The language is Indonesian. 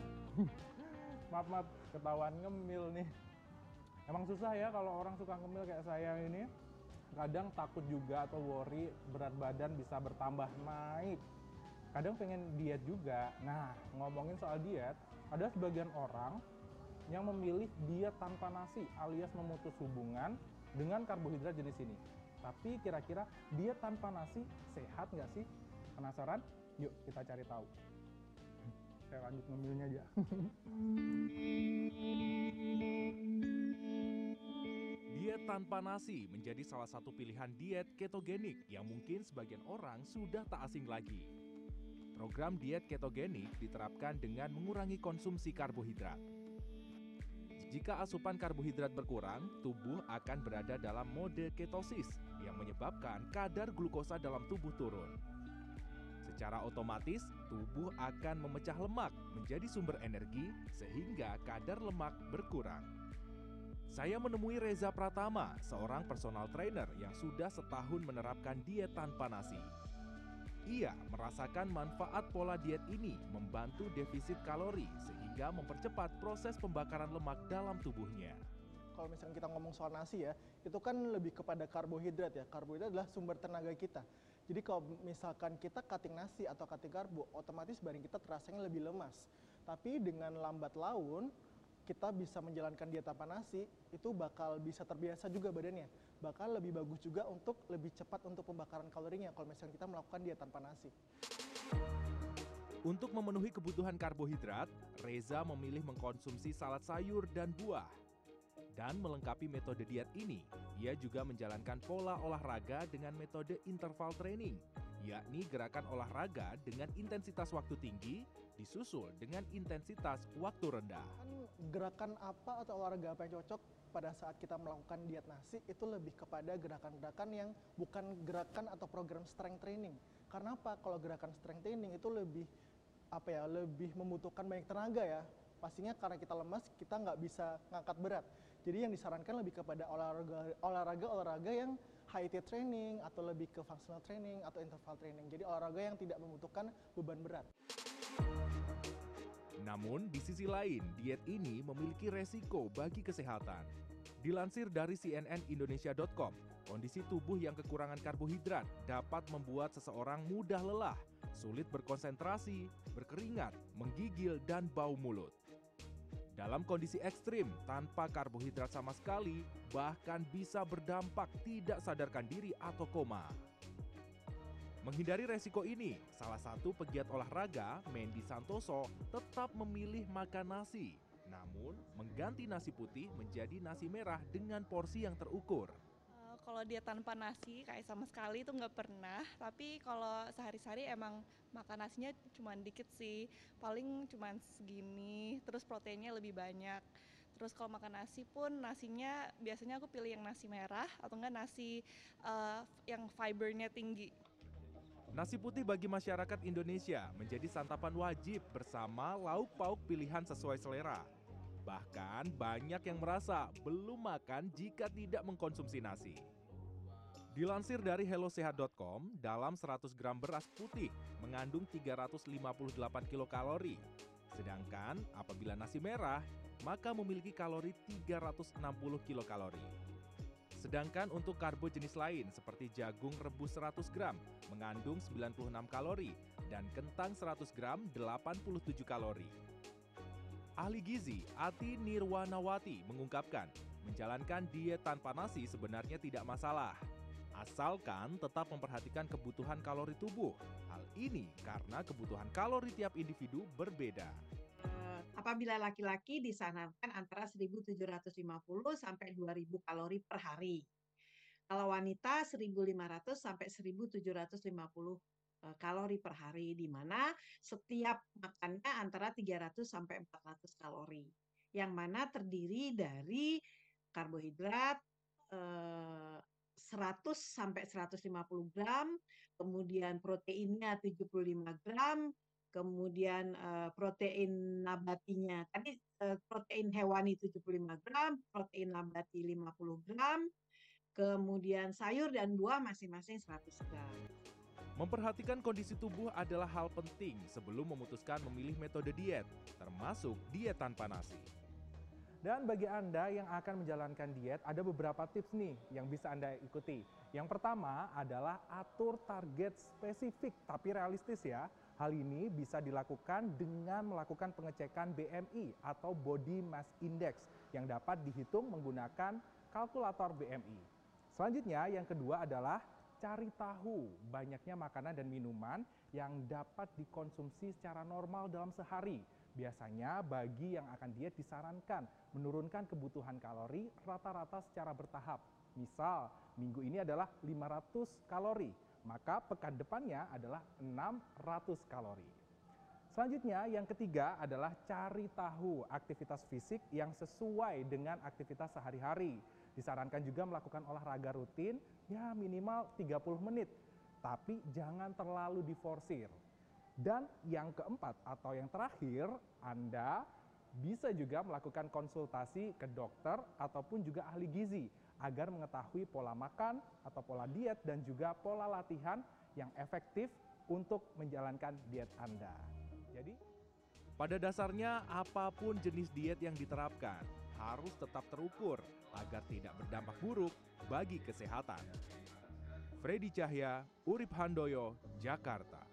maaf maaf ketahuan ngemil nih. Emang susah ya kalau orang suka ngemil kayak saya ini. Kadang takut juga atau worry berat badan bisa bertambah naik. Kadang pengen diet juga. Nah ngomongin soal diet ada sebagian orang yang memilih diet tanpa nasi alias memutus hubungan dengan karbohidrat jenis ini. Tapi kira-kira diet tanpa nasi sehat nggak sih? Penasaran? Yuk kita cari tahu saya lanjut ngemilnya aja Diet tanpa nasi menjadi salah satu pilihan diet ketogenik yang mungkin sebagian orang sudah tak asing lagi. Program diet ketogenik diterapkan dengan mengurangi konsumsi karbohidrat. Jika asupan karbohidrat berkurang, tubuh akan berada dalam mode ketosis yang menyebabkan kadar glukosa dalam tubuh turun. Secara otomatis, tubuh akan memecah lemak menjadi sumber energi sehingga kadar lemak berkurang. Saya menemui Reza Pratama, seorang personal trainer yang sudah setahun menerapkan diet tanpa nasi. Ia merasakan manfaat pola diet ini membantu defisit kalori sehingga mempercepat proses pembakaran lemak dalam tubuhnya. Kalau misalnya kita ngomong soal nasi ya, itu kan lebih kepada karbohidrat ya. Karbohidrat adalah sumber tenaga kita. Jadi kalau misalkan kita cutting nasi atau cutting karbo, otomatis badan kita terasanya lebih lemas. Tapi dengan lambat laun, kita bisa menjalankan diet tanpa nasi, itu bakal bisa terbiasa juga badannya. Bakal lebih bagus juga untuk lebih cepat untuk pembakaran kalorinya kalau misalnya kita melakukan diet tanpa nasi. Untuk memenuhi kebutuhan karbohidrat, Reza memilih mengkonsumsi salad sayur dan buah. Dan melengkapi metode diet ini, ia juga menjalankan pola olahraga dengan metode interval training yakni gerakan olahraga dengan intensitas waktu tinggi disusul dengan intensitas waktu rendah. Kan gerakan apa atau olahraga apa yang cocok pada saat kita melakukan diet nasi itu lebih kepada gerakan-gerakan yang bukan gerakan atau program strength training. Karena apa? Kalau gerakan strength training itu lebih apa ya? Lebih membutuhkan banyak tenaga ya. Pastinya karena kita lemas, kita nggak bisa ngangkat berat. Jadi yang disarankan lebih kepada olahraga olahraga olahraga yang intensity training atau lebih ke functional training atau interval training. Jadi olahraga yang tidak membutuhkan beban berat. Namun di sisi lain, diet ini memiliki resiko bagi kesehatan. Dilansir dari cnnindonesia.com, kondisi tubuh yang kekurangan karbohidrat dapat membuat seseorang mudah lelah, sulit berkonsentrasi, berkeringat, menggigil, dan bau mulut. Dalam kondisi ekstrim, tanpa karbohidrat sama sekali, bahkan bisa berdampak tidak sadarkan diri atau koma. Menghindari resiko ini, salah satu pegiat olahraga, Mendy Santoso, tetap memilih makan nasi. Namun, mengganti nasi putih menjadi nasi merah dengan porsi yang terukur kalau dia tanpa nasi kayak sama sekali itu nggak pernah. Tapi kalau sehari-hari emang makan nasinya cuma dikit sih. Paling cuma segini terus proteinnya lebih banyak. Terus kalau makan nasi pun nasinya biasanya aku pilih yang nasi merah atau enggak nasi uh, yang fibernya tinggi. Nasi putih bagi masyarakat Indonesia menjadi santapan wajib bersama lauk pauk pilihan sesuai selera. Bahkan banyak yang merasa belum makan jika tidak mengkonsumsi nasi. Dilansir dari hellosehat.com, dalam 100 gram beras putih mengandung 358 kilokalori. Sedangkan apabila nasi merah, maka memiliki kalori 360 kilokalori. Sedangkan untuk karbo jenis lain seperti jagung rebus 100 gram mengandung 96 kalori dan kentang 100 gram 87 kalori. Ahli gizi Ati Nirwanawati mengungkapkan, menjalankan diet tanpa nasi sebenarnya tidak masalah Asalkan tetap memperhatikan kebutuhan kalori tubuh. Hal ini karena kebutuhan kalori tiap individu berbeda. Eh, apabila laki-laki disarankan antara 1750 sampai 2000 kalori per hari. Kalau wanita 1500 sampai 1750 eh, kalori per hari di mana setiap makannya antara 300 sampai 400 kalori. Yang mana terdiri dari karbohidrat, eh, 100 sampai 150 gram, kemudian proteinnya 75 gram, kemudian uh, protein nabatinya tadi uh, protein hewani 75 gram, protein nabati 50 gram, kemudian sayur dan buah masing-masing 100 gram. Memperhatikan kondisi tubuh adalah hal penting sebelum memutuskan memilih metode diet, termasuk diet tanpa nasi. Dan bagi Anda yang akan menjalankan diet, ada beberapa tips nih yang bisa Anda ikuti. Yang pertama adalah atur target spesifik tapi realistis ya. Hal ini bisa dilakukan dengan melakukan pengecekan BMI atau Body Mass Index yang dapat dihitung menggunakan kalkulator BMI. Selanjutnya yang kedua adalah cari tahu banyaknya makanan dan minuman yang dapat dikonsumsi secara normal dalam sehari. Biasanya bagi yang akan diet disarankan menurunkan kebutuhan kalori rata-rata secara bertahap. Misal, minggu ini adalah 500 kalori, maka pekan depannya adalah 600 kalori. Selanjutnya, yang ketiga adalah cari tahu aktivitas fisik yang sesuai dengan aktivitas sehari-hari. Disarankan juga melakukan olahraga rutin ya minimal 30 menit, tapi jangan terlalu diforsir. Dan yang keempat atau yang terakhir, Anda bisa juga melakukan konsultasi ke dokter ataupun juga ahli gizi agar mengetahui pola makan atau pola diet dan juga pola latihan yang efektif untuk menjalankan diet Anda. Jadi, pada dasarnya apa pun jenis diet yang diterapkan harus tetap terukur agar tidak berdampak buruk bagi kesehatan. Freddy Cahya, Urip Handoyo, Jakarta.